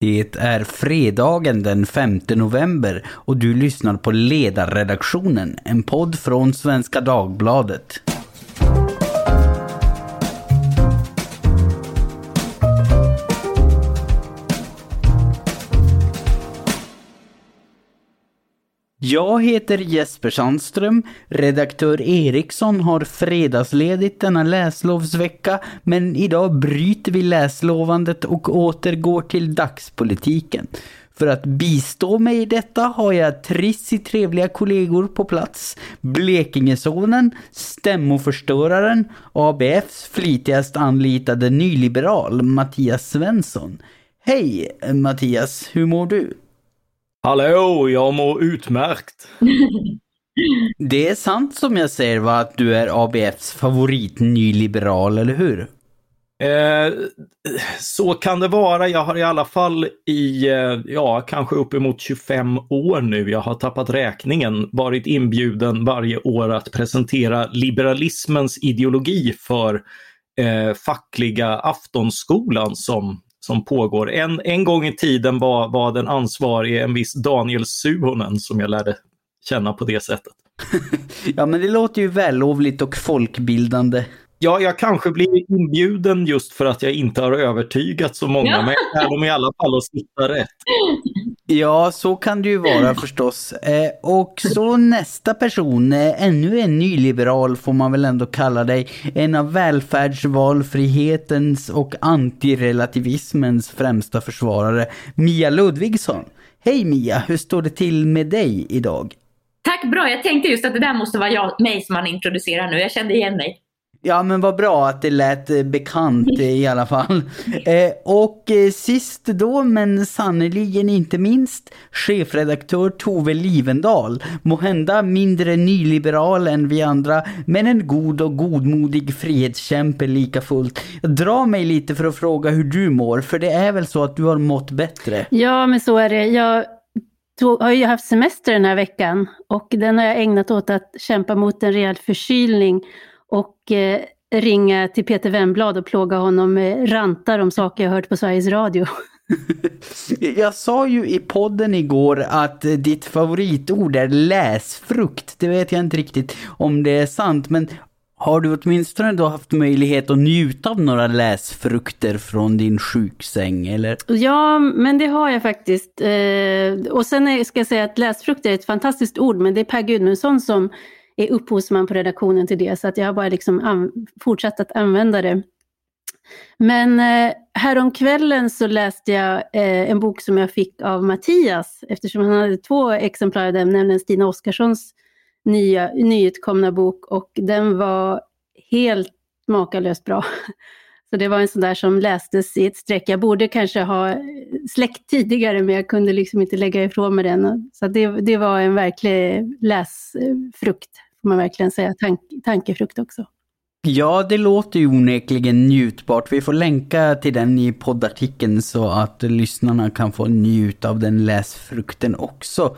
Det är fredagen den 5 november och du lyssnar på Ledarredaktionen, en podd från Svenska Dagbladet. Jag heter Jesper Sandström. Redaktör Eriksson har fredagsledigt denna läslovsvecka, men idag bryter vi läslovandet och återgår till dagspolitiken. För att bistå mig i detta har jag trissigt trevliga kollegor på plats. Blekingesonen, stämmoförstöraren, ABFs flitigast anlitade nyliberal Mattias Svensson. Hej Mattias, hur mår du? Hallå, jag mår utmärkt. Det är sant som jag säger va, att du är ABFs favorit nyliberal, eller hur? Eh, så kan det vara. Jag har i alla fall i, eh, ja, kanske uppemot 25 år nu, jag har tappat räkningen, varit inbjuden varje år att presentera liberalismens ideologi för eh, fackliga aftonskolan som som pågår. En, en gång i tiden var, var den ansvarige en viss Daniel Suhonen som jag lärde känna på det sättet. ja men det låter ju vällovligt och folkbildande. Ja, jag kanske blir inbjuden just för att jag inte har övertygat så många, ja. men jag lär dem i alla fall att sitta rätt. Ja, så kan det ju vara förstås. Eh, och så nästa person, eh, ännu en nyliberal får man väl ändå kalla dig. En av välfärdsvalfrihetens och antirelativismens främsta försvarare, Mia Ludvigsson. Hej Mia, hur står det till med dig idag? Tack, bra. Jag tänkte just att det där måste vara jag, mig som man introducerar nu. Jag kände igen mig. Ja men vad bra att det lät eh, bekant i alla fall. Eh, och eh, sist då, men sannoliken inte minst, chefredaktör Tove Livendal. Måhända mindre nyliberal än vi andra, men en god och godmodig frihetskämpe lika fullt. Dra mig lite för att fråga hur du mår, för det är väl så att du har mått bättre? Ja men så är det. Jag har ju haft semester den här veckan och den har jag ägnat åt att kämpa mot en rejäl förkylning och eh, ringa till Peter Wemblad och plåga honom med rantar om saker jag hört på Sveriges Radio. jag sa ju i podden igår att ditt favoritord är läsfrukt. Det vet jag inte riktigt om det är sant, men har du åtminstone då haft möjlighet att njuta av några läsfrukter från din sjuksäng, eller? Ja, men det har jag faktiskt. Eh, och sen ska jag säga att läsfrukter är ett fantastiskt ord, men det är Per Gudmundsson som är upphovsman på redaktionen till det, så att jag har bara liksom fortsatt att använda det. Men eh, häromkvällen så läste jag eh, en bok som jag fick av Mattias, eftersom han hade två exemplar av den, nämligen Stina Oskarssons nya, nyutkomna bok och den var helt makalöst bra. Så det var en sån där som lästes i ett streck. Jag borde kanske ha släckt tidigare men jag kunde liksom inte lägga ifrån mig den. Så det, det var en verklig läsfrukt får man verkligen säga, tank, tankefrukt också. Ja, det låter ju onekligen njutbart. Vi får länka till den i poddartikeln så att lyssnarna kan få njuta av den läsfrukten också.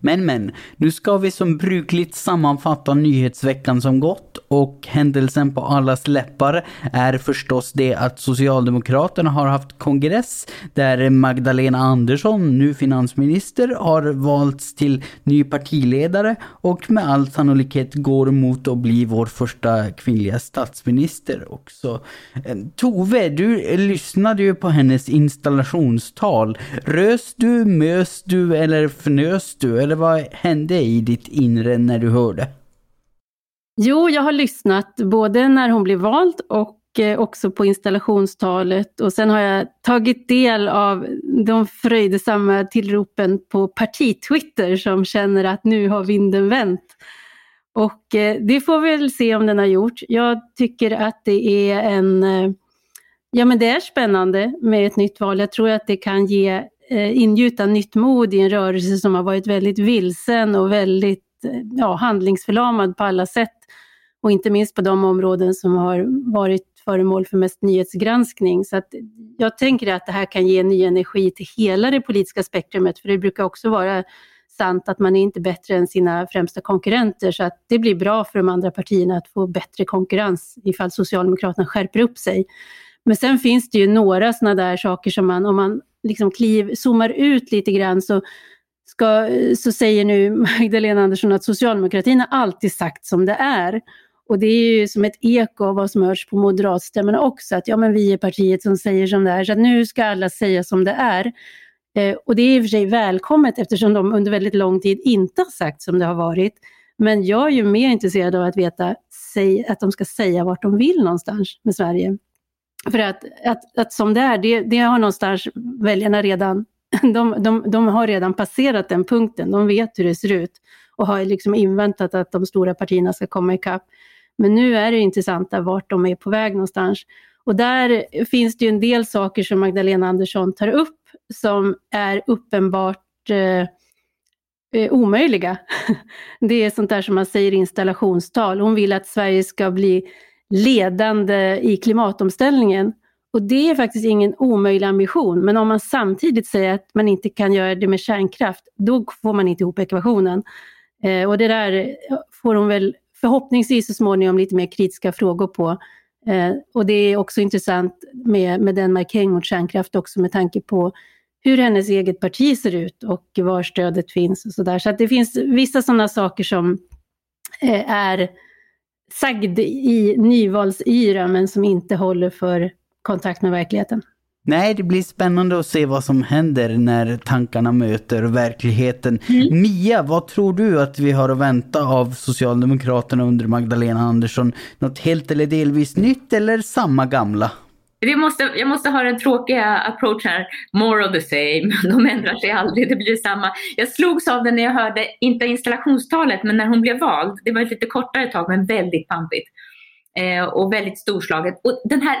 Men men, nu ska vi som brukligt sammanfatta nyhetsveckan som gått och händelsen på allas läppar är förstås det att Socialdemokraterna har haft kongress där Magdalena Andersson, nu finansminister, har valts till ny partiledare och med all sannolikhet går mot att bli vår första kvinnliga statsminister också. Eh, Tove, du lyssnade ju på hennes installationstal. Rös du, mös du eller fnös du? Eller vad hände i ditt inre när du hörde? Jo, jag har lyssnat både när hon blev vald och eh, också på installationstalet och sen har jag tagit del av de fröjdesamma tillropen på partitwitter som känner att nu har vinden vänt. Och eh, det får vi väl se om den har gjort. Jag tycker att det är en eh, Ja men det är spännande med ett nytt val. Jag tror att det kan ge Eh, ingjuta nytt mod i en rörelse som har varit väldigt vilsen och väldigt eh, ja, handlingsförlamad på alla sätt. Och inte minst på de områden som har varit föremål för mest nyhetsgranskning. Så att jag tänker att det här kan ge ny energi till hela det politiska spektrumet, för det brukar också vara sant att man är inte bättre än sina främsta konkurrenter, så att det blir bra för de andra partierna att få bättre konkurrens ifall Socialdemokraterna skärper upp sig. Men sen finns det ju några sådana där saker som man, om man liksom kliv, zoomar ut lite grann så, ska, så säger nu Magdalena Andersson att socialdemokratin har alltid sagt som det är. Och det är ju som ett eko av vad som hörs på moderatstämmorna också, att ja men vi är partiet som säger som det är, så att nu ska alla säga som det är. Eh, och det är i och för sig välkommet eftersom de under väldigt lång tid inte har sagt som det har varit. Men jag är ju mer intresserad av att veta säg, att de ska säga vart de vill någonstans med Sverige. För att, att, att som det är, det, det har någonstans väljarna redan, de, de, de har redan passerat den punkten, de vet hur det ser ut och har liksom inväntat att de stora partierna ska komma ikapp. Men nu är det intressanta vart de är på väg någonstans. Och där finns det ju en del saker som Magdalena Andersson tar upp som är uppenbart eh, eh omöjliga. Det är sånt där som man säger installationstal. Hon vill att Sverige ska bli ledande i klimatomställningen. Och det är faktiskt ingen omöjlig ambition, men om man samtidigt säger att man inte kan göra det med kärnkraft, då får man inte ihop ekvationen. Eh, och det där får hon väl förhoppningsvis så småningom lite mer kritiska frågor på. Eh, och det är också intressant med, med den markering mot kärnkraft också med tanke på hur hennes eget parti ser ut och var stödet finns och sådär. Så att det finns vissa sådana saker som eh, är sagd i nyvalsyra men som inte håller för kontakt med verkligheten. Nej, det blir spännande att se vad som händer när tankarna möter verkligheten. Mm. Mia, vad tror du att vi har att vänta av Socialdemokraterna under Magdalena Andersson? Något helt eller delvis nytt eller samma gamla? Vi måste, jag måste ha den tråkiga approach här, more of the same. De ändrar sig aldrig, det blir samma. Jag slogs av det när jag hörde, inte installationstalet, men när hon blev vald. Det var ett lite kortare tag, men väldigt pampigt. Eh, och väldigt storslaget. Och den här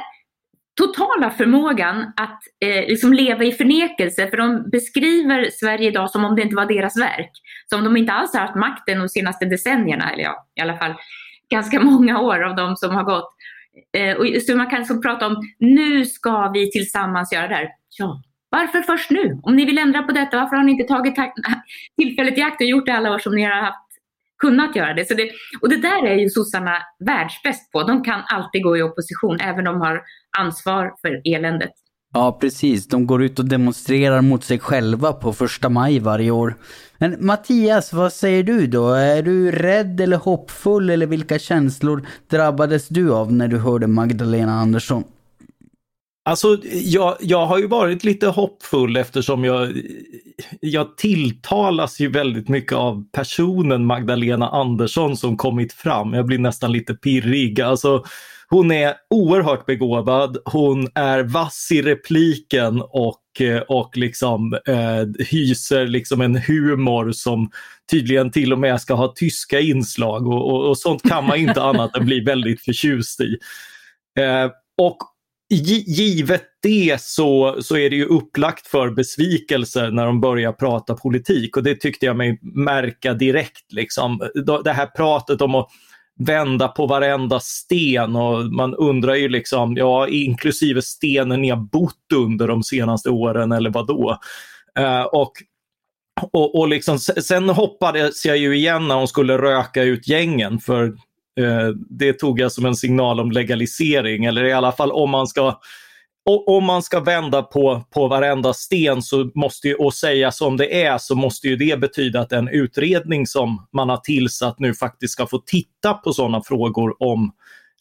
totala förmågan att eh, liksom leva i förnekelse, för de beskriver Sverige idag som om det inte var deras verk. Som om de inte alls har haft makten de senaste decennierna, eller ja, i alla fall ganska många år av de som har gått. Eh, och så man kan liksom prata om, nu ska vi tillsammans göra det här. Ja, varför först nu? Om ni vill ändra på detta, varför har ni inte tagit tillfället i akt och gjort det alla år som ni har haft, kunnat göra det? Så det och det där är ju sossarna världsbäst på. De kan alltid gå i opposition, även om de har ansvar för eländet. Ja, precis. De går ut och demonstrerar mot sig själva på första maj varje år. Men Mattias, vad säger du då? Är du rädd eller hoppfull eller vilka känslor drabbades du av när du hörde Magdalena Andersson? Alltså, jag, jag har ju varit lite hoppfull eftersom jag, jag tilltalas ju väldigt mycket av personen Magdalena Andersson som kommit fram. Jag blir nästan lite pirrig. Alltså, hon är oerhört begåvad, hon är vass i repliken och, eh, och liksom, eh, hyser liksom en humor som tydligen till och med ska ha tyska inslag och, och, och sånt kan man inte annat än bli väldigt förtjust i. Eh, och givet det så, så är det ju upplagt för besvikelser när de börjar prata politik och det tyckte jag mig märka direkt. Liksom. Det här pratet om att vända på varenda sten och man undrar ju liksom, ja inklusive stenen ni har bott under de senaste åren eller vad då? Uh, eh, och och, och liksom, sen hoppades jag ju igen när hon skulle röka ut gängen för uh, det tog jag som en signal om legalisering eller i alla fall om man ska om man ska vända på, på varenda sten så måste ju, och säga som det är så måste ju det betyda att den utredning som man har tillsatt nu faktiskt ska få titta på sådana frågor om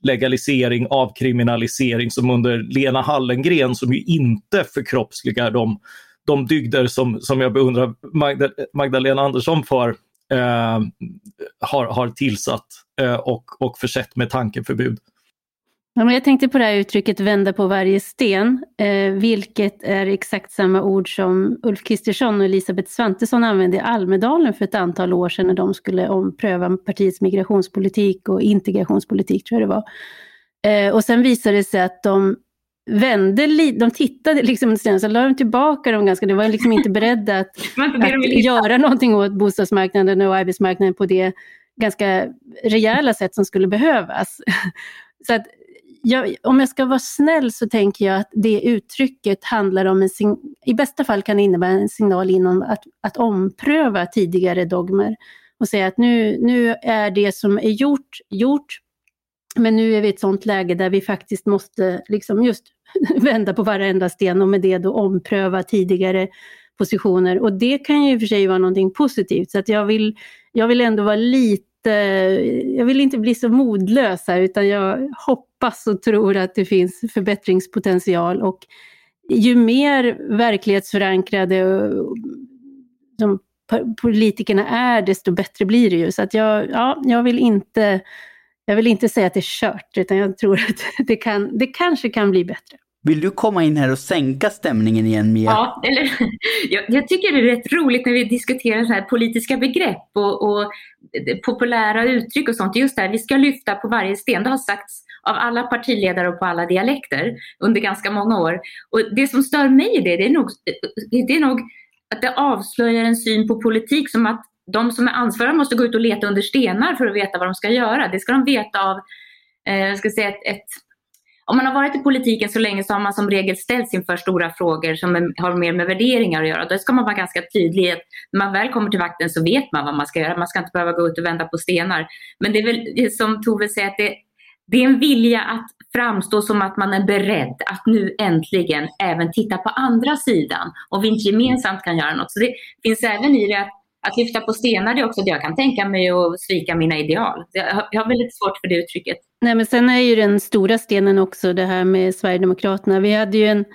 legalisering, avkriminalisering som under Lena Hallengren som ju inte förkroppsligar de, de dygder som, som jag beundrar Magda, Magdalena Andersson för eh, har, har tillsatt eh, och, och försett med tankeförbud. Ja, men jag tänkte på det här uttrycket vända på varje sten, eh, vilket är exakt samma ord som Ulf Kristersson och Elisabeth Svantesson använde i Almedalen för ett antal år sedan när de skulle ompröva partiets migrationspolitik och integrationspolitik, tror jag det var. Eh, och sen visade det sig att de vände lite, de tittade liksom sen, så la de tillbaka dem ganska, de var liksom inte beredda att, att göra någonting åt bostadsmarknaden och arbetsmarknaden på det ganska rejäla sätt som skulle behövas. Så att jag, om jag ska vara snäll så tänker jag att det uttrycket handlar om en, i bästa fall kan det innebära en signal inom att, att ompröva tidigare dogmer och säga att nu, nu är det som är gjort, gjort. Men nu är vi i ett sådant läge där vi faktiskt måste liksom just vända på varenda sten och med det då ompröva tidigare positioner. Och det kan ju i och för sig vara någonting positivt. Så att jag, vill, jag vill ändå vara lite, Eh, jag vill inte bli så modlös här utan jag hoppas och tror att det finns förbättringspotential. Och ju mer verklighetsförankrade eh, som politikerna är, desto bättre blir det ju. Så att jag, ja, jag vill inte jag vill inte säga att det är kört, utan jag tror att det, kan, det kanske kan bli bättre. Vill du komma in här och sänka stämningen igen Mia? Ja, eller, jag, jag, tycker det är rätt roligt när vi diskuterar så här politiska begrepp och, och populära uttryck och sånt. Just det här, vi ska lyfta på varje sten. Det har sagts av alla partiledare och på alla dialekter under ganska många år. Och det som stör mig i det, det är nog, det är nog att det avslöjar en syn på politik som att de som är ansvariga måste gå ut och leta under stenar för att veta vad de ska göra. Det ska de veta av, eh, jag ska säga ett, ett om man har varit i politiken så länge så har man som regel ställts inför stora frågor som är, har mer med värderingar att göra. Då ska man vara ganska tydlig. När man väl kommer till vakten så vet man vad man ska göra. Man ska inte behöva gå ut och vända på stenar. Men det är väl som Tove säger, att det, det är en vilja att framstå som att man är beredd att nu äntligen även titta på andra sidan och vi inte gemensamt kan göra något. Så det finns även i det att att lyfta på stenar det är också det jag kan tänka mig att svika mina ideal. Jag har, väldigt svårt för det uttrycket. Nej, men sen är ju den stora stenen också det här med Sverigedemokraterna. Vi hade ju en,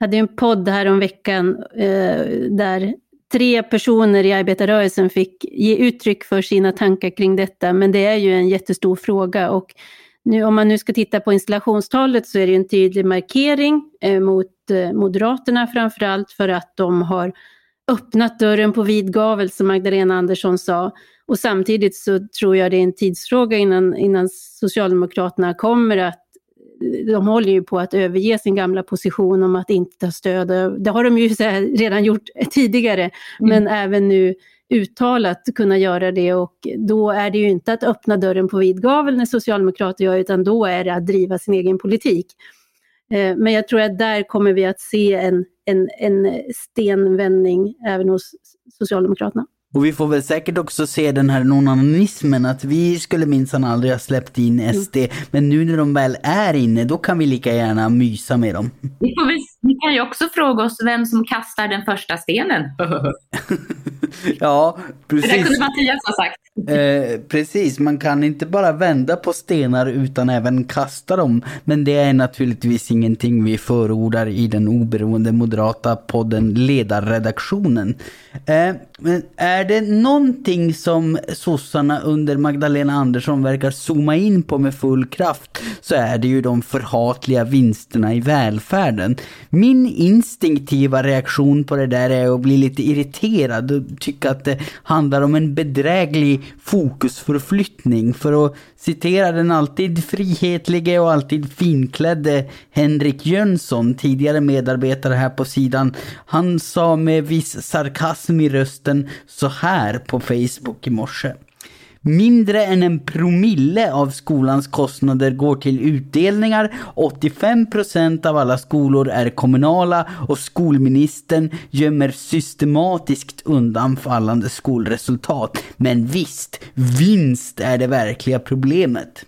hade en podd här om veckan eh, där tre personer i arbetarrörelsen fick ge uttryck för sina tankar kring detta, men det är ju en jättestor fråga. Och nu, om man nu ska titta på installationstalet så är det en tydlig markering eh, mot eh, Moderaterna framför allt för att de har öppnat dörren på vid gavel som Magdalena Andersson sa. Och samtidigt så tror jag det är en tidsfråga innan, innan Socialdemokraterna kommer att de håller ju på att överge sin gamla position om att inte ta stöd. Det har de ju redan gjort tidigare, mm. men även nu uttalat kunna göra det och då är det ju inte att öppna dörren på vid gavel när Socialdemokrater gör, utan då är det att driva sin egen politik. Eh, men jag tror att där kommer vi att se en, en, en stenvändning även hos Socialdemokraterna. Och vi får väl säkert också se den här nonanismen, att vi skulle minsann aldrig ha släppt in SD, mm. men nu när de väl är inne, då kan vi lika gärna mysa med dem. Vi, får väl, vi kan ju också fråga oss vem som kastar den första stenen. ja, precis. Det kunde Mattias ha sagt. Eh, precis, man kan inte bara vända på stenar utan även kasta dem. Men det är naturligtvis ingenting vi förordar i den oberoende moderata podden Ledarredaktionen. Eh, men är är det någonting som sossarna under Magdalena Andersson verkar zooma in på med full kraft så är det ju de förhatliga vinsterna i välfärden. Min instinktiva reaktion på det där är att bli lite irriterad och tycka att det handlar om en bedräglig fokusförflyttning. För att Citerar den alltid frihetlige och alltid finklädde Henrik Jönsson, tidigare medarbetare här på sidan. Han sa med viss sarkasm i rösten så här på Facebook i morse. Mindre än en promille av skolans kostnader går till utdelningar. 85% av alla skolor är kommunala och skolministern gömmer systematiskt undan fallande skolresultat. Men visst, vinst är det verkliga problemet.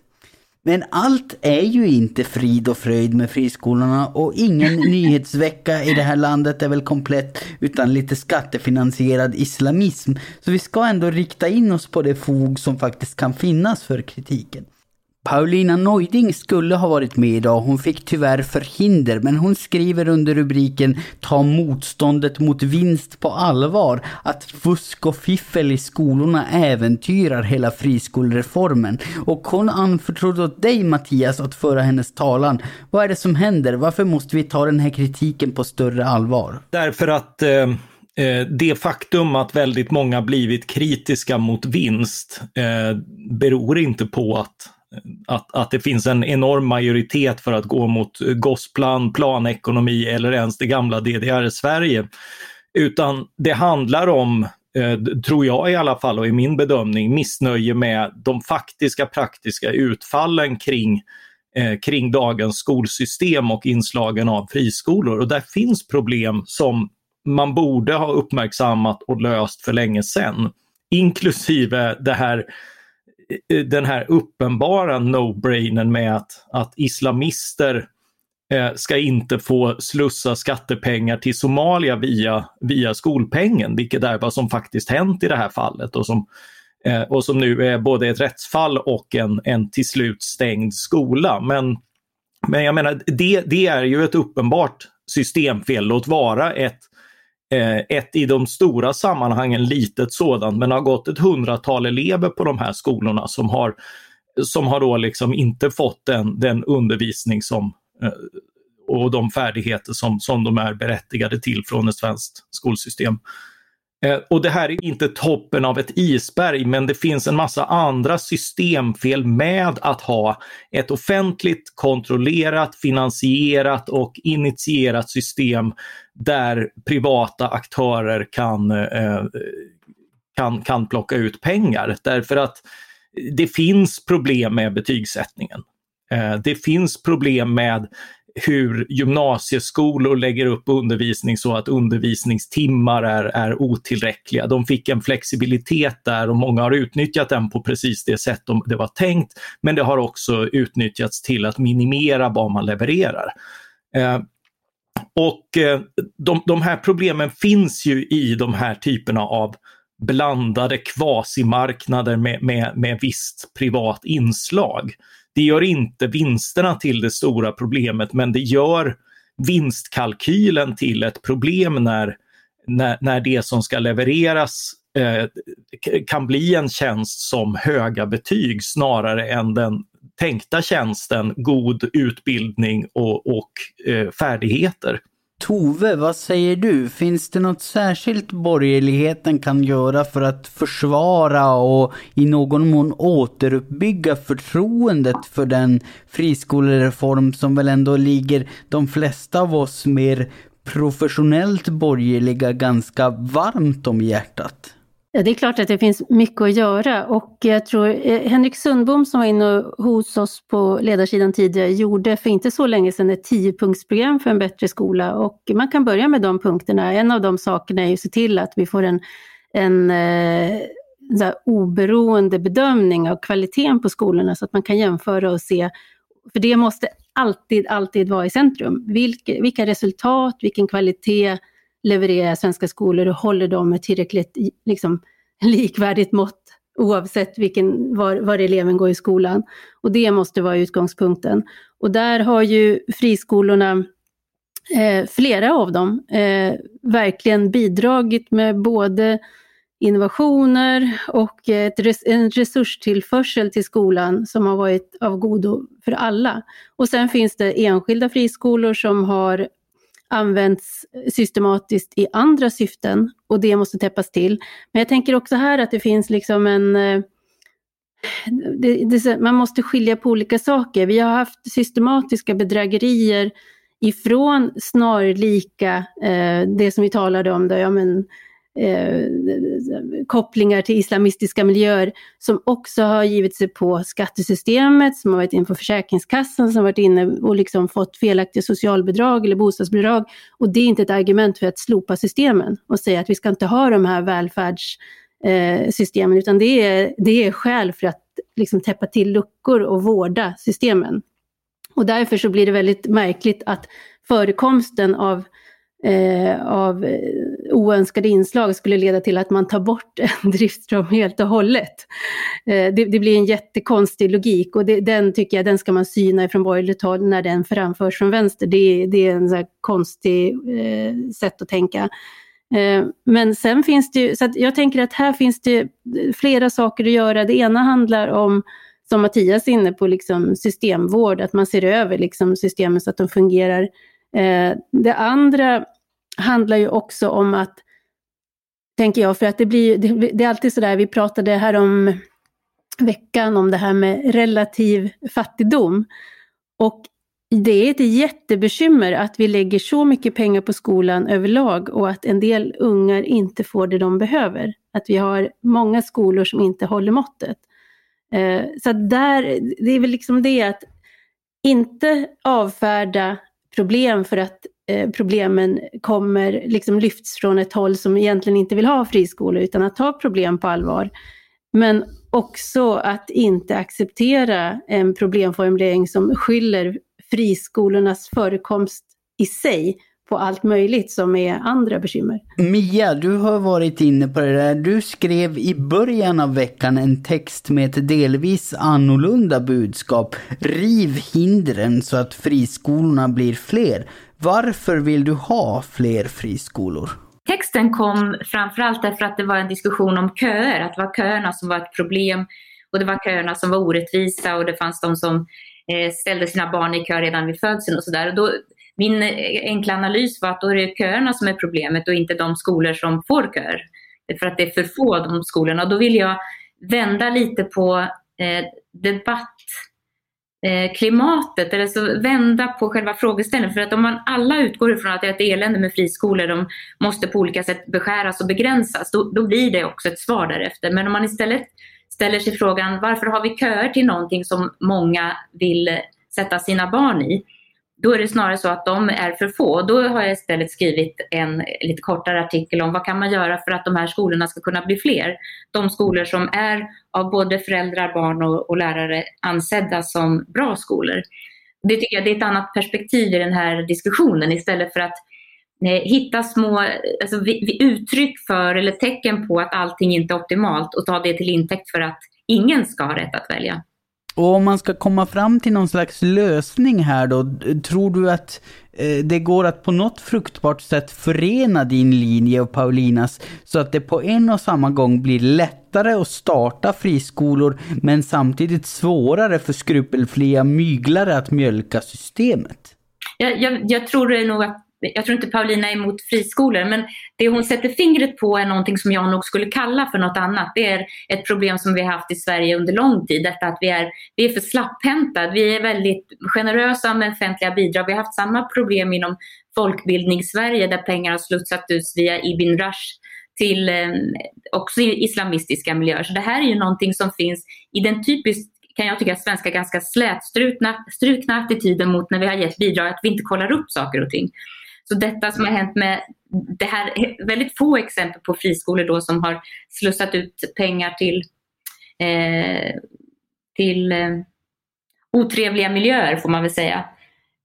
Men allt är ju inte frid och fröjd med friskolorna och ingen nyhetsvecka i det här landet är väl komplett utan lite skattefinansierad islamism. Så vi ska ändå rikta in oss på det fog som faktiskt kan finnas för kritiken. Paulina Neuding skulle ha varit med idag, hon fick tyvärr förhinder, men hon skriver under rubriken Ta motståndet mot vinst på allvar att fusk och fiffel i skolorna äventyrar hela friskolereformen. Och hon anförtrodde åt dig Mattias att föra hennes talan. Vad är det som händer? Varför måste vi ta den här kritiken på större allvar? Därför att eh... eh det faktum att väldigt många blivit kritiska mot vinst eh, beror inte på att att, att det finns en enorm majoritet för att gå mot Gosplan, planekonomi eller ens det gamla DDR-Sverige. Utan det handlar om, eh, tror jag i alla fall och i min bedömning, missnöje med de faktiska praktiska utfallen kring eh, kring dagens skolsystem och inslagen av friskolor. Och där finns problem som man borde ha uppmärksammat och löst för länge sedan. Inklusive det här den här uppenbara no-brainen med att, att islamister eh, ska inte få slussa skattepengar till Somalia via, via skolpengen, vilket är vad som faktiskt hänt i det här fallet och som, eh, och som nu är både ett rättsfall och en, en till slut stängd skola. Men, men jag menar, det, det är ju ett uppenbart systemfel, låt vara ett eh, Eh, ett i de stora sammanhangen litet sådant, men det har gått ett hundratal elever på de här skolorna som har, som har då liksom inte fått den, den undervisning som, eh, och de färdigheter som, som de är berättigade till från ett svenskt skolsystem. Eh, och det här är inte toppen av ett isberg, men det finns en massa andra systemfel med att ha ett offentligt kontrollerat, finansierat och initierat system där privata aktörer kan, eh, kan, kan plocka ut pengar. Därför att det finns problem med betygssättningen. Eh, det finns problem med hur gymnasieskolor lägger upp undervisning så att undervisningstimmar är, är otillräckliga. De fick en flexibilitet där och många har utnyttjat den på precis det sätt de, det var tänkt. Men det har också utnyttjats till att minimera vad man levererar. Eh, och eh, de, de här problemen finns ju i de här typerna av blandade kvasimarknader med, med, med visst privat inslag. Det gör inte vinsterna till det stora problemet men det gör vinstkalkylen till ett problem när, när, när det som ska levereras eh, kan bli en tjänst som höga betyg snarare än den tänkta tjänsten god utbildning och, och eh, färdigheter. Tove, vad säger du? Finns det något särskilt borgerligheten kan göra för att försvara och i någon mån återuppbygga förtroendet för den friskolereform som väl ändå ligger de flesta av oss mer professionellt borgerliga ganska varmt om hjärtat? Ja, det är klart att det finns mycket att göra och jag tror eh, Henrik Sundbom som var inne hos oss på ledarsidan tidigare gjorde för inte så länge sedan ett tiopunktsprogram för en bättre skola och man kan börja med de punkterna. En av de sakerna är att se till att vi får en, en eh, oberoende bedömning av kvaliteten på skolorna så att man kan jämföra och se, för det måste alltid, alltid vara i centrum. Vilka, vilka resultat, vilken kvalitet levererar svenska skolor och håller dem med tillräckligt liksom, likvärdigt mått oavsett vilken, var, var eleven går i skolan. Och det måste vara utgångspunkten. Och där har ju friskolorna, eh, flera av dem, eh, verkligen bidragit med både innovationer och ett res en resurstillförsel till skolan som har varit av godo för alla. Och sen finns det enskilda friskolor som har används systematiskt i andra syften och det måste täppas till. Men jag tänker också här att det finns liksom en eh, det, det, man måste skilja på olika saker. Vi har haft systematiska bedrägerier ifrån snarlika, eh, det som vi talade om, där, ja, men, eh, kopplingar till islamistiska miljöer som också har givit sig på skattesystemet, som har varit inne på Försäkringskassan, som har varit inne och liksom fått felaktiga socialbidrag eller bostadsbidrag. Och det är inte ett argument för att slopa systemen och säga att vi ska inte ha de här välfärdssystemen, eh, utan det är, det är skäl för att liksom täppa till luckor och vårda systemen. Och därför så blir det väldigt märkligt att förekomsten av eh, av oönskade inslag skulle leda till att man tar bort en driftström helt och hållet. Eh, det, det, blir en jättekonstig logik och det, den tycker jag den ska man syna ifrån borgerligt håll när den framförs från vänster. Det, det är en så konstig eh, sätt att tänka. Eh, men sen finns det ju, så jag tänker att här finns det flera saker att göra. Det ena handlar om som Mattias är inne på, liksom systemvård, att man ser över liksom systemen så att de fungerar Eh, det andra handlar ju också om att, tänker jag, för att det blir det, det är alltid sådär, vi pratade här om veckan om det här med relativ fattigdom. Och det är ett jättebekymmer att vi lägger så mycket pengar på skolan överlag och att en del ungar inte får det de behöver. Att vi har många skolor som inte håller måttet. Eh, så där, det är väl liksom det att inte avfärda problem för att Eh, problemen kommer, liksom lyfts från ett håll som egentligen inte vill ha friskolor utan att ta problem på allvar. Men också att inte acceptera en problemformulering som skyller friskolornas förekomst i sig på allt möjligt som är andra bekymmer. Mia, du har varit inne på det där. Du skrev i början av veckan en text med ett delvis annorlunda budskap. Riv hindren så att friskolorna blir fler. Varför vill du ha fler friskolor? Texten kom framförallt därför att det var en diskussion om köer, att det var köerna som var ett problem och det var köerna som var orättvisa och det fanns de som eh, ställde sina barn i kö redan vid födseln och sådär. Min eh, enkla analys var att då är det köerna som är problemet och inte de skolor som får köer. För att det är för få de skolorna. Och då vill jag vända lite på eh, debatt Eh, klimatet, eller så vända på själva frågeställningen. För att om man alla utgår ifrån att det är ett elände med friskolor, de måste på olika sätt beskäras och begränsas, då, då blir det också ett svar därefter. Men om man istället ställer sig frågan varför har vi köer till någonting som många vill sätta sina barn i? Då är det snarare så att de är för få. Då har jag istället skrivit en lite kortare artikel om vad kan man göra för att de här skolorna ska kunna bli fler. De skolor som är av både föräldrar, barn och, och lärare ansedda som bra skolor. Det tycker jag det är ett annat perspektiv i den här diskussionen istället för att eh, hitta små alltså, vi, vi uttryck för eller tecken på att allting inte är optimalt och ta det till intäkt för att ingen ska ha rätt att välja. Och om man ska komma fram till någon slags lösning här då, tror du att eh, det går att på något fruktbart sätt förena din linje och Paulinas så att det på en och samma gång blir lättare att starta friskolor men samtidigt svårare för skrupelfria myglare att mjölka systemet? Jag, jag, jag tror nog att jag tror inte Paulina är emot friskolor, men det hon sätter fingret på är någonting som jag nog skulle kalla för något annat. Det är ett problem som vi har haft i Sverige under lång tid, detta att vi är, vi är för slapphänta. Vi är väldigt generösa med offentliga bidrag. Vi har haft samma problem inom folkbildnings-Sverige där pengar har slutsat ut via Ibn Rush till eh, också islamistiska miljöer. Så det här är ju någonting som finns i den typiskt kan jag tycka, svenska ganska slätstrukna attityden mot när vi har gett bidrag, att vi inte kollar upp saker och ting. Så detta som har hänt med det här, väldigt få exempel på friskolor då som har slussat ut pengar till, eh, till eh, otrevliga miljöer får man väl säga.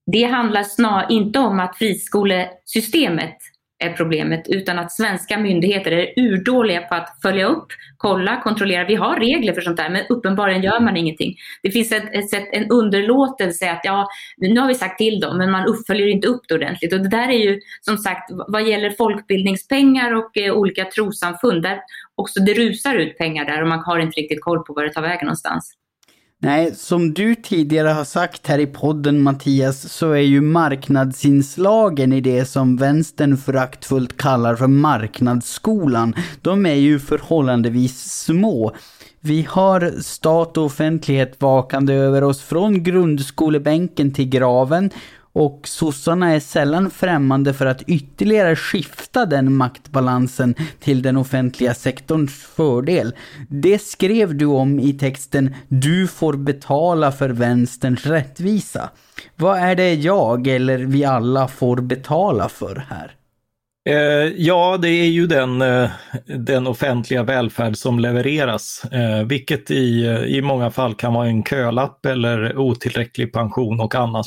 Det handlar snarare inte om att friskolesystemet är problemet, utan att svenska myndigheter är urdåliga på att följa upp, kolla, kontrollera. Vi har regler för sånt där, men uppenbarligen gör man ingenting. Det finns ett, ett, en underlåtelse att ja, nu har vi sagt till dem, men man uppföljer inte upp det ordentligt. Och det där är ju som sagt, vad gäller folkbildningspengar och eh, olika trosamfund, där också det rusar ut pengar där och man har inte riktigt koll på var det tar vägen någonstans. Nej, som du tidigare har sagt här i podden Mattias, så är ju marknadsinslagen i det som vänstern föraktfullt kallar för marknadsskolan, de är ju förhållandevis små. Vi har stat och offentlighet vakande över oss från grundskolebänken till graven och sossarna är sällan främmande för att ytterligare skifta den maktbalansen till den offentliga sektorns fördel. Det skrev du om i texten Du får betala för vänsterns rättvisa. Vad är det jag eller vi alla får betala för här? Eh, ja, det är ju den, eh, den offentliga välfärd som levereras, eh, vilket i, i många fall kan vara en kölapp eller otillräcklig pension och annat.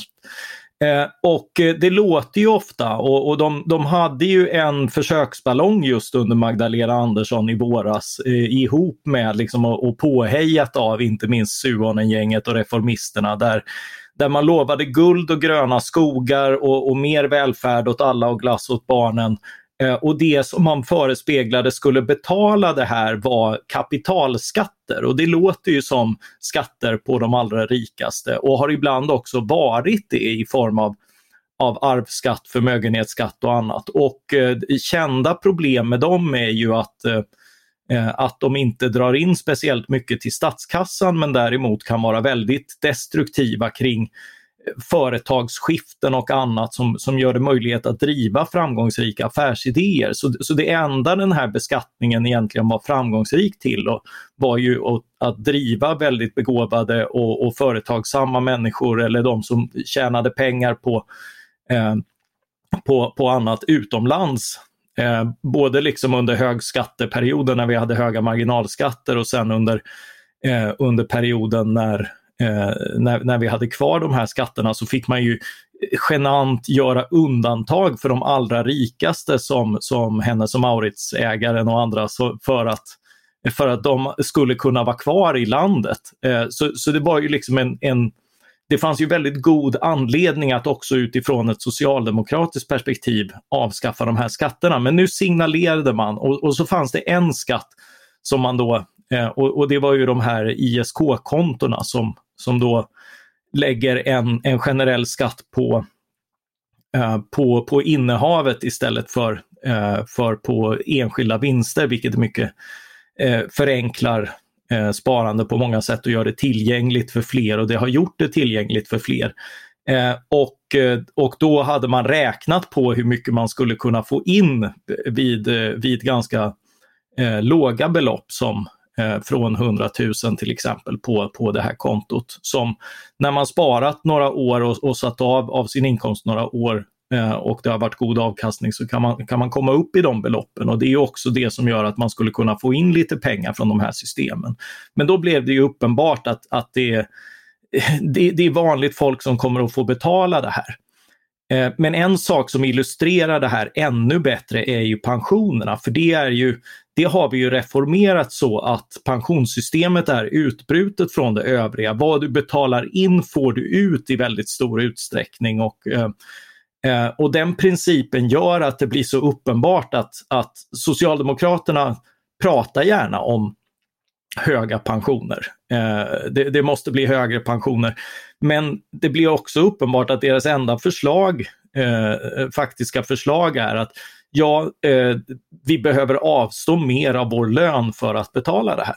Eh, och eh, det låter ju ofta och, och de, de, hade ju en försöksballong just under Magdalena Andersson i våras eh, ihop med liksom, och, och påhejat av inte minst Suhonen-gänget och reformisterna där, där man lovade guld och gröna skogar och, och mer välfärd åt alla och glass åt barnen. Eh, och det som man förespeglade skulle betala det här var kapitalskatter och det låter ju som skatter på de allra rikaste och har ibland också varit det i form av, av arvsskatt, förmögenhetsskatt och annat. Och eh, kända problem med dem är ju att eh, eh, att de inte drar in speciellt mycket till statskassan men däremot kan vara väldigt destruktiva kring företagsskiften och annat som, som gör det möjligt att driva framgångsrika affärsidéer. Så, så det enda den här beskattningen egentligen var framgångsrik till då, var ju att, att driva väldigt begåvade och, och företagsamma människor eller de som tjänade pengar på, eh, på, på annat utomlands. Eh, både liksom under högskatteperioden när vi hade höga marginalskatter och sen under eh, under perioden när, Eh, när, när vi hade kvar de här skatterna så fick man ju genant göra undantag för de allra rikaste som, som Hennes och Maurits-ägaren och andra så, för, att, för att de skulle kunna vara kvar i landet. Eh, så, så det var ju liksom en, en det fanns ju väldigt god anledning att också utifrån ett socialdemokratiskt perspektiv avskaffa de här skatterna. Men nu signalerade man och, och så fanns det en skatt som man då, eh, och, och, det var ju de här ISK-kontona som, som då lägger en, en generell skatt på, eh, på, på innehavet istället för, eh, för på enskilda vinster, vilket mycket eh, förenklar eh, sparande på många sätt och gör det tillgängligt för fler och det har gjort det tillgängligt för fler. Eh, och, eh, och då hade man räknat på hur mycket man skulle kunna få in vid, eh, vid ganska eh, låga belopp som Eh, från 100 000 till exempel på, på det här kontot. Som när man sparat några år och, och satt av, av sin inkomst några år eh, och det har varit god avkastning så kan man, kan man komma upp i de beloppen och det är också det som gör att man skulle kunna få in lite pengar från de här systemen. Men då blev det ju uppenbart att, att det, det, det är vanligt folk som kommer att få betala det här. Eh, men en sak som illustrerar det här ännu bättre är ju pensionerna, för det är ju det har vi ju reformerat så att pensionssystemet är utbrutet från det övriga. Vad du betalar in får du ut i väldigt stor utsträckning och, eh, eh, och den principen gör att det blir så uppenbart att, att Socialdemokraterna pratar gärna om höga pensioner. Eh, det, det, måste bli högre pensioner. Men det blir också uppenbart att deras enda förslag, eh, faktiska förslag är att ja, eh, vi behöver avstå mer av vår lön för att betala det här.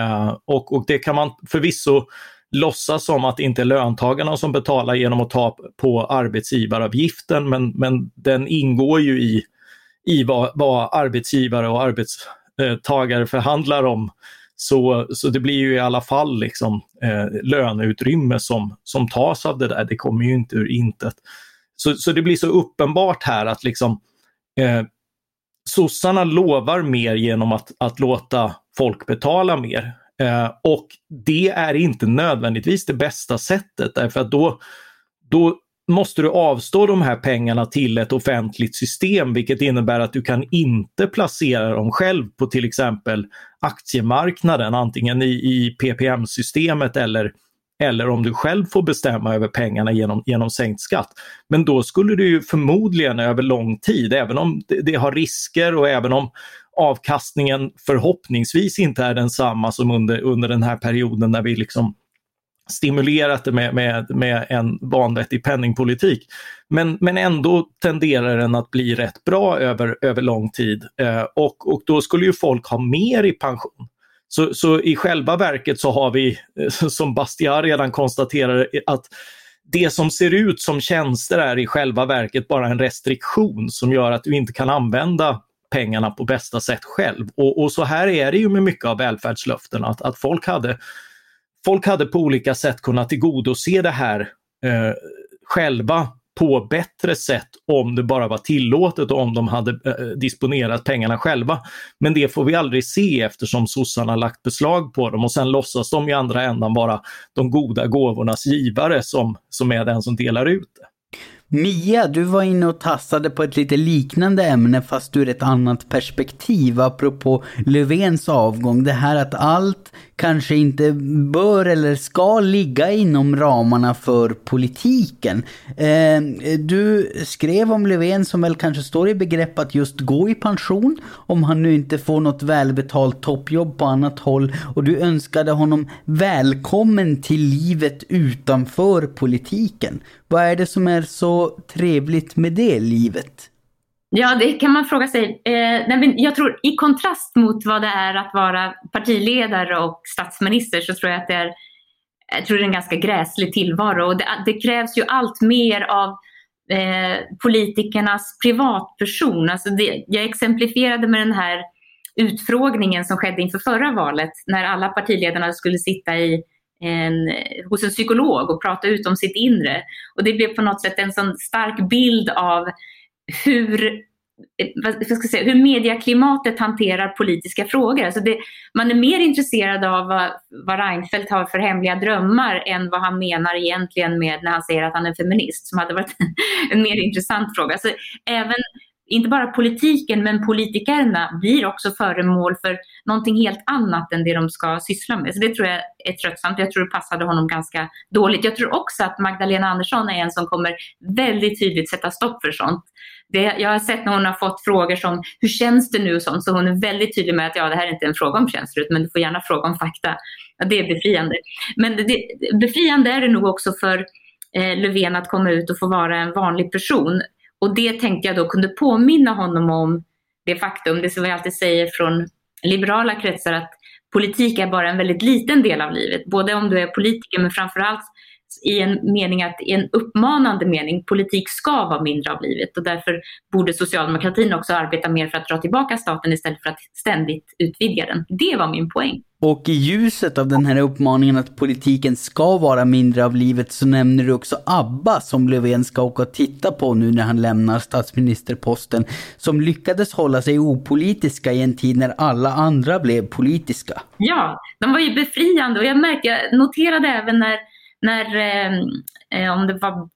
Eh, och, och det kan man förvisso låtsas som att det inte är löntagarna som betalar genom att ta på arbetsgivaravgiften, men, men den ingår ju i, i vad, vad arbetsgivare och arbetstagare eh, förhandlar om. Så, så det blir ju i alla fall liksom, eh, löneutrymme som, som tas av det där. Det kommer ju inte ur intet. Så, så det blir så uppenbart här att liksom, eh, sossarna lovar mer genom att, att låta folk betala mer. Eh, och det är inte nödvändigtvis det bästa sättet därför att då, då måste du avstå de här pengarna till ett offentligt system vilket innebär att du kan inte placera dem själv på till exempel aktiemarknaden, antingen i, i PPM-systemet eller eller om du själv får bestämma över pengarna genom, genom sänkt skatt. Men då skulle du ju förmodligen över lång tid, även om det, det har risker och även om avkastningen förhoppningsvis inte är densamma som under, under den här perioden när vi liksom stimulerat det med, med, med en vanvettig penningpolitik. Men, men ändå tenderar den att bli rätt bra över, över lång tid eh, och, och då skulle ju folk ha mer i pension. Så, så i själva verket så har vi, som Bastiat redan konstaterade, att det som ser ut som tjänster är i själva verket bara en restriktion som gör att du inte kan använda pengarna på bästa sätt själv. Och, och så här är det ju med mycket av välfärdslöften, att, att folk, hade, folk hade på olika sätt kunnat tillgodose det här eh, själva på bättre sätt om det bara var tillåtet och om de hade eh, disponerat pengarna själva. Men det får vi aldrig se eftersom sossarna lagt beslag på dem och sen låtsas de i andra ändan vara de goda gåvornas givare som, som är den som delar ut det. Mia, du var inne och tassade på ett lite liknande ämne fast ur ett annat perspektiv apropå Löfvens avgång. Det här att allt kanske inte bör eller ska ligga inom ramarna för politiken. Eh, du skrev om Löfven som väl kanske står i begrepp att just gå i pension om han nu inte får något välbetalt toppjobb på annat håll och du önskade honom välkommen till livet utanför politiken. Vad är det som är så trevligt med det livet? Ja, det kan man fråga sig. Eh, jag tror i kontrast mot vad det är att vara partiledare och statsminister så tror jag att det är, jag tror det är en ganska gräslig tillvaro. Och det, det krävs ju allt mer av eh, politikernas privatperson. Alltså det, jag exemplifierade med den här utfrågningen som skedde inför förra valet när alla partiledarna skulle sitta i en, hos en psykolog och prata ut om sitt inre. Och det blev på något sätt en sån stark bild av hur vad ska jag säga, hur medieklimatet hanterar politiska frågor. Alltså det, man är mer intresserad av vad, vad Reinfeldt har för hemliga drömmar än vad han menar egentligen med när han säger att han är feminist, som hade varit en, mer intressant fråga. Alltså även inte bara politiken, men politikerna blir också föremål för någonting helt annat än det de ska syssla med. Så det tror jag är tröttsamt. Jag tror det passade honom ganska dåligt. Jag tror också att Magdalena Andersson är en som kommer väldigt tydligt sätta stopp för sånt. Det, jag har sett när hon har fått frågor som hur känns det nu och sånt, så hon är väldigt tydlig med att ja, det här är inte en fråga om känslor, men du får gärna fråga om fakta. Ja, det är befriande. Men det, befriande är det nog också för eh, Löfven att komma ut och få vara en vanlig person och det tänkte jag då kunde påminna honom om det faktum, det som vi alltid säger från liberala kretsar, att politik är bara en väldigt liten del av livet. Både om du är politiker men framförallt i en mening att i en uppmanande mening, politik ska vara mindre av livet och därför borde socialdemokratin också arbeta mer för att dra tillbaka staten istället för att ständigt utvidga den. Det var min poäng. Och i ljuset av den här uppmaningen att politiken ska vara mindre av livet så nämner du också ABBA som Löfven ska åka och titta på nu när han lämnar statsministerposten. Som lyckades hålla sig opolitiska i en tid när alla andra blev politiska. Ja, de var ju befriande och jag märkte, jag noterade även när när, eh, eh om det var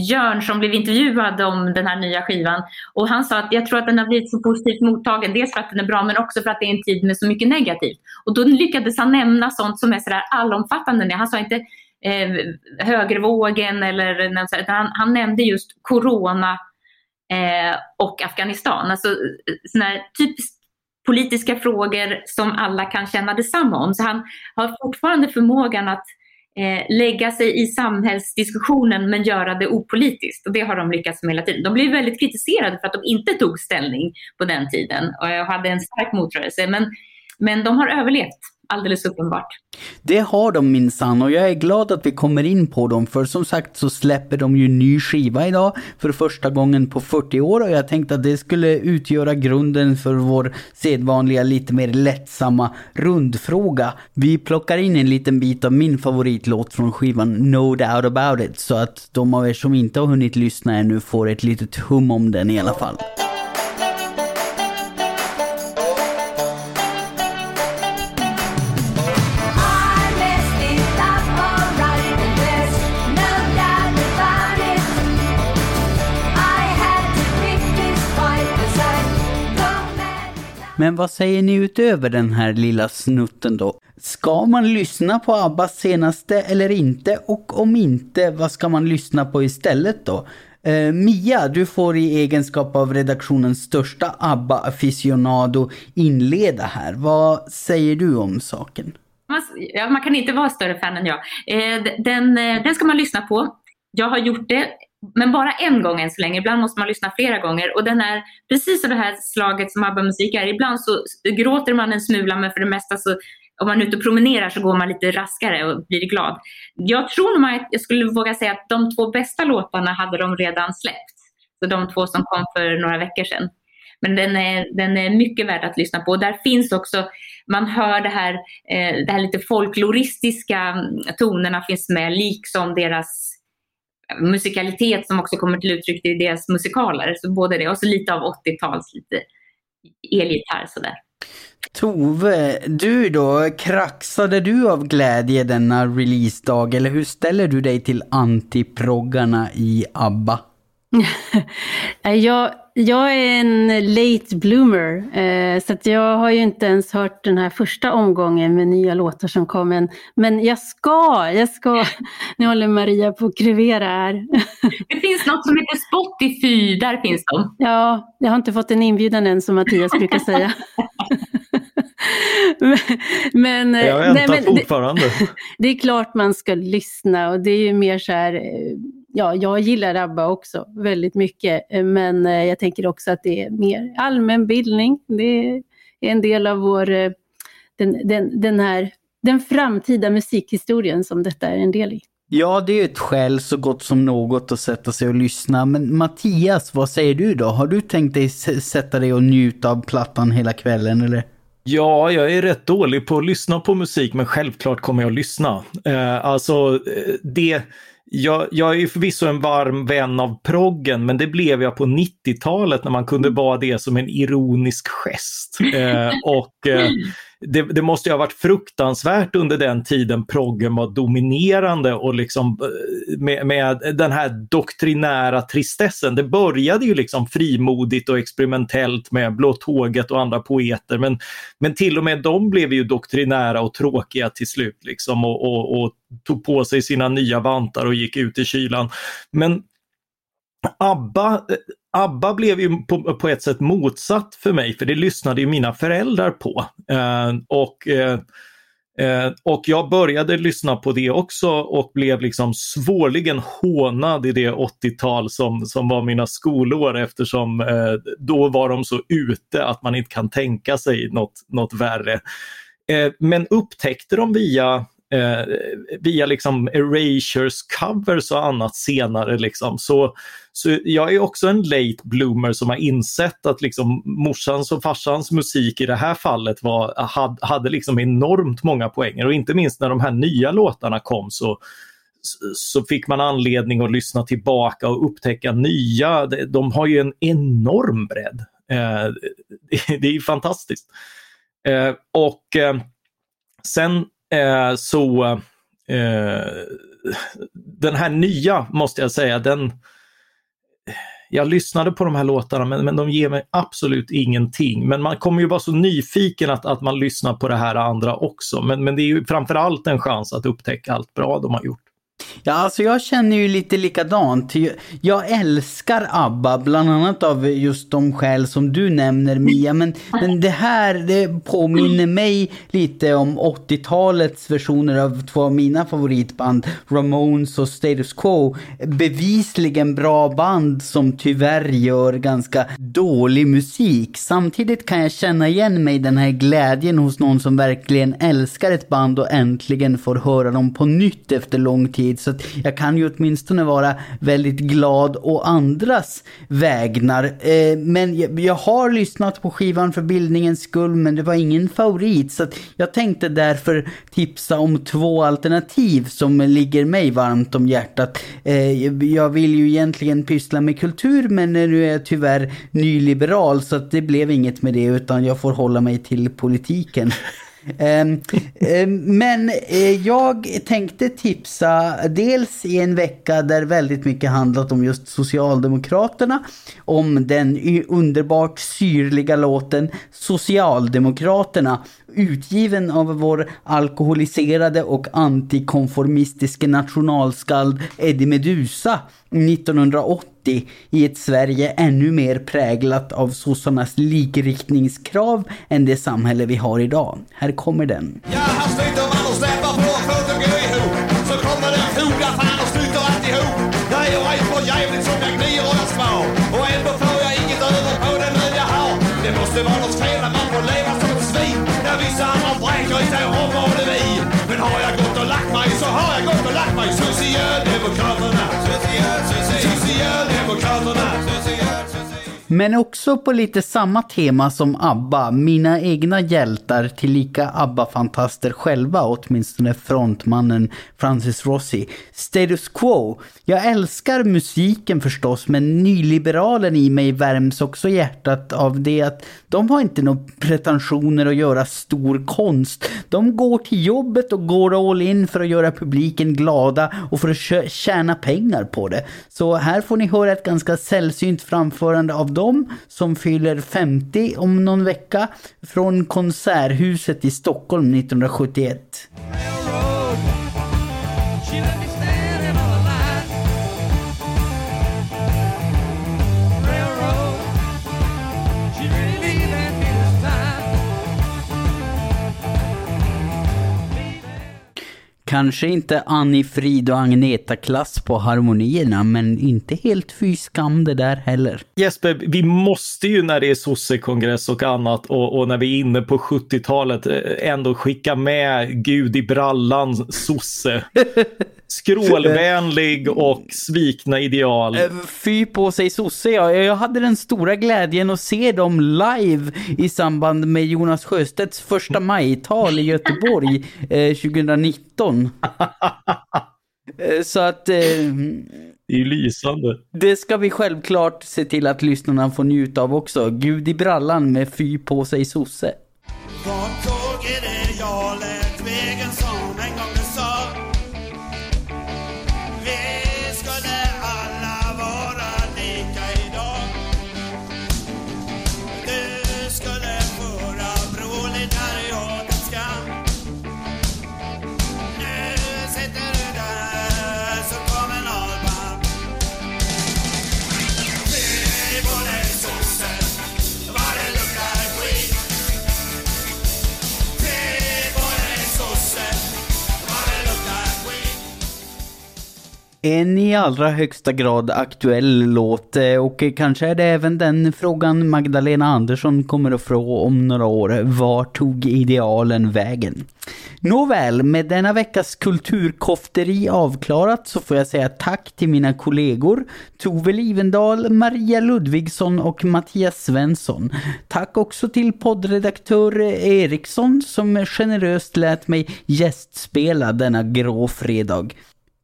Jörn som blev intervjuad om den här nya skivan. Och han sa att jag tror att den har blivit så positivt mottagen. Dels för att den är bra men också för att det är en tid med så mycket negativt. Och då lyckades han nämna sånt som är sådär allomfattande. Han sa inte eh, högervågen eller utan han, han nämnde just corona eh, och Afghanistan. Alltså eh, sådana typiskt politiska frågor som alla kan känna detsamma om. Så han har fortfarande förmågan att eh, lägga sig i samhällsdiskussionen men göra det opolitiskt. Och det har de lyckats med hela tiden. De blev väldigt kritiserade för att de inte tog ställning på den tiden och hade en stark motrörelse. Men, men de har överlevt alldeles uppenbart. Det har de minsann och jag är glad att vi kommer in på dem för som sagt så släpper de ju ny skiva idag för första gången på 40 år och jag tänkte att det skulle utgöra grunden för vår sedvanliga lite mer lättsamma rundfråga. Vi plockar in en liten bit av min favoritlåt från skivan No Doubt About It så att de av er som inte har hunnit lyssna ännu får ett litet hum om den i alla fall. Men vad säger ni utöver den här lilla snutten då? Ska man lyssna på Abbas senaste eller inte? Och om inte, vad ska man lyssna på istället då? Eh, Mia, du får i egenskap av redaktionens största ABBA-aficionado inleda här. Vad säger du om saken? Ja, man kan inte vara större fan än jag. Eh, den, eh, den ska man lyssna på. Jag har gjort det men bara en gång än så länge. Ibland måste man lyssna flera gånger och den är precis av det här slaget som ABBA-musik är. Ibland så gråter man en smula men för det mesta så om man är ute och promenerar så går man lite raskare och blir glad. Jag tror nog att jag skulle våga säga att de två bästa låtarna hade de redan släppt. Så de två som kom för några veckor sedan. Men den är, den är mycket värd att lyssna på. Där finns också, man hör det här, eh, det här lite folkloristiska tonerna finns med, liksom deras musikalitet som också kommer till uttryck i deras musikaler. Så både det och så lite av 80-tals, lite elgitarr sådär. Tove, du då, kraxade du av glädje denna releasedag eller hur ställer du dig till antiproggarna i ABBA? jag, jag är en late bloomer, eh, så att jag har ju inte ens hört den här första omgången med nya låtar som kom. Men, men jag ska, jag ska. Nu håller Maria på att krevera här. Det finns något som heter Spotify, där finns de. Ja, jag har inte fått en inbjudan än som Mattias brukar säga. men, jag väntar nej, men, fortfarande. Det, det, är klart man ska lyssna och det är ju mer så här eh, ja, jag gillar ABBA också väldigt mycket, eh, men eh, jag tänker också att det är mer allmänbildning. Det är en del av vår, eh, den, den, den här, den framtida musikhistorien som detta är en del i. Ja, det är ett skäl så gott som något att sätta sig och lyssna. Men Mattias, vad säger du då? Har du tänkt dig sätta dig och njuta av plattan hela kvällen eller? Ja, jag är rätt dålig på att lyssna på musik, men självklart kommer jag att lyssna. Eh, alltså, det jag, jag är ju förvisso en varm vän av proggen, men det blev jag på 90-talet när man kunde vara det som en ironisk gest. Eh, och eh, det, det, måste ju ha varit fruktansvärt under den tiden proggen var dominerande och liksom eh, med, med, den här doktrinära tristessen. Det började ju liksom frimodigt och experimentellt med Blå tåget och andra poeter men, men till och med de blev ju doktrinära och tråkiga till slut liksom och, och, och tog på sig sina nya vantar och gick ut i kylan. Men ABBA, eh, ABBA blev ju på, på, ett sätt motsatt för mig, för det lyssnade ju mina föräldrar på. Eh, och, eh, eh och jag började lyssna på det också och blev liksom svårligen hånad i det 80-tal som, som var mina skolår eftersom eh, då var de så ute att man inte kan tänka sig något, något värre. Eh, men upptäckte de via eh, via liksom Erasures covers och annat senare. Liksom. Så, så jag är också en late bloomer som har insett att liksom morsans och farsans musik i det här fallet var, hade, hade liksom enormt många poänger och inte minst när de här nya låtarna kom så så fick man anledning att lyssna tillbaka och upptäcka nya. De har ju en enorm bredd. Eh, det är fantastiskt. Eh, och eh, sen Eh, så eh, den här nya måste jag säga, den jag lyssnade på de här låtarna men, men de ger mig absolut ingenting. Men man kommer ju vara så nyfiken att, att man lyssnar på det här andra också. Men, men det är ju framförallt en chans att upptäcka allt bra de har gjort. Ja, alltså jag känner ju lite likadant. Jag älskar ABBA, bland annat av just de skäl som du nämner Mia. Men, men det här, det påminner mig lite om 80-talets versioner av två av mina favoritband, Ramones och Status Quo. Bevisligen bra band som tyvärr gör ganska dålig musik. Samtidigt kan jag känna igen mig i den här glädjen hos någon som verkligen älskar ett band och äntligen får höra dem på nytt efter lång tid tid. Så att jag kan ju åtminstone vara väldigt glad å andras vägnar. Eh, men jag, jag, har lyssnat på skivan för bildningens skull men det var ingen favorit. Så att jag tänkte därför tipsa om två alternativ som ligger mig varmt om hjärtat. Eh, jag vill ju egentligen pyssla med kultur men nu är jag tyvärr nyliberal så att det blev inget med det utan jag får hålla mig till politiken. Ehm, ehm, men eh, jag tänkte tipsa dels i en vecka där väldigt mycket handlat om just Socialdemokraterna. Om den underbart syrliga låten Socialdemokraterna utgiven av vår alkoholiserade och antikonformistiske nationalskald Eddie Medusa 1980 i ett Sverige ännu mer präglat av sossarnas likriktningskrav än det samhälle vi har idag. Här kommer den. Jag har släpar på för att gå ihop. Så kommer det Men också på lite samma tema som ABBA, mina egna hjältar tillika ABBA-fantaster själva, åtminstone frontmannen Francis Rossi. Status Quo. Jag älskar musiken förstås, men nyliberalen i mig värms också hjärtat av det att de har inte några pretensioner att göra stor konst. De går till jobbet och går all in för att göra publiken glada och för att tjäna pengar på det. Så här får ni höra ett ganska sällsynt framförande av dem som fyller 50 om någon vecka från Konserthuset i Stockholm 1971. Kanske inte Annie Frid och Agneta-klass på harmonierna, men inte helt fy skam det där heller. Jesper, vi måste ju när det är sossekongress och annat och, och, när vi är inne på 70-talet eh, ändå skicka med Gud i brallan sosse. Skrålvänlig och svikna ideal. Eh, fy på sig sosse, ja. Jag hade den stora glädjen att se dem live i samband med Jonas Sjöstedts första majtal i Göteborg eh, 2019. Eh, Så att eh, Det är ju lysande. det ska vi självklart se till att lyssnarna får njuta av också. Gud i brallan med fy på sig sosse. En i allra högsta grad aktuell låt eh, och kanske är det även den frågan Magdalena Andersson kommer att få om några år. Var tog idealen vägen? Nåväl, med denna veckas kulturkofteri avklarat så får jag säga tack till mina kollegor Tove Livendal, Maria Ludvigsson och Mattias Svensson. Tack också till poddredaktör Eriksson som generöst lät mig gästspela denna grå fredag.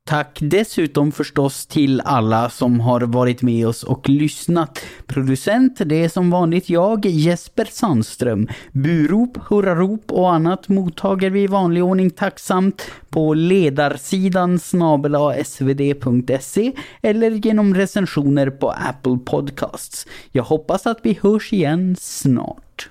Tack dessutom förstås till alla som har varit med oss och lyssnat. Producent, det är som vanligt jag, Jesper Sandström. Burop, hurrarop och annat mottager vi i vanlig ordning tacksamt på ledarsidan snabel-a svd.se eller genom recensioner på Apple Podcasts. Jag hoppas att vi hörs igen snart.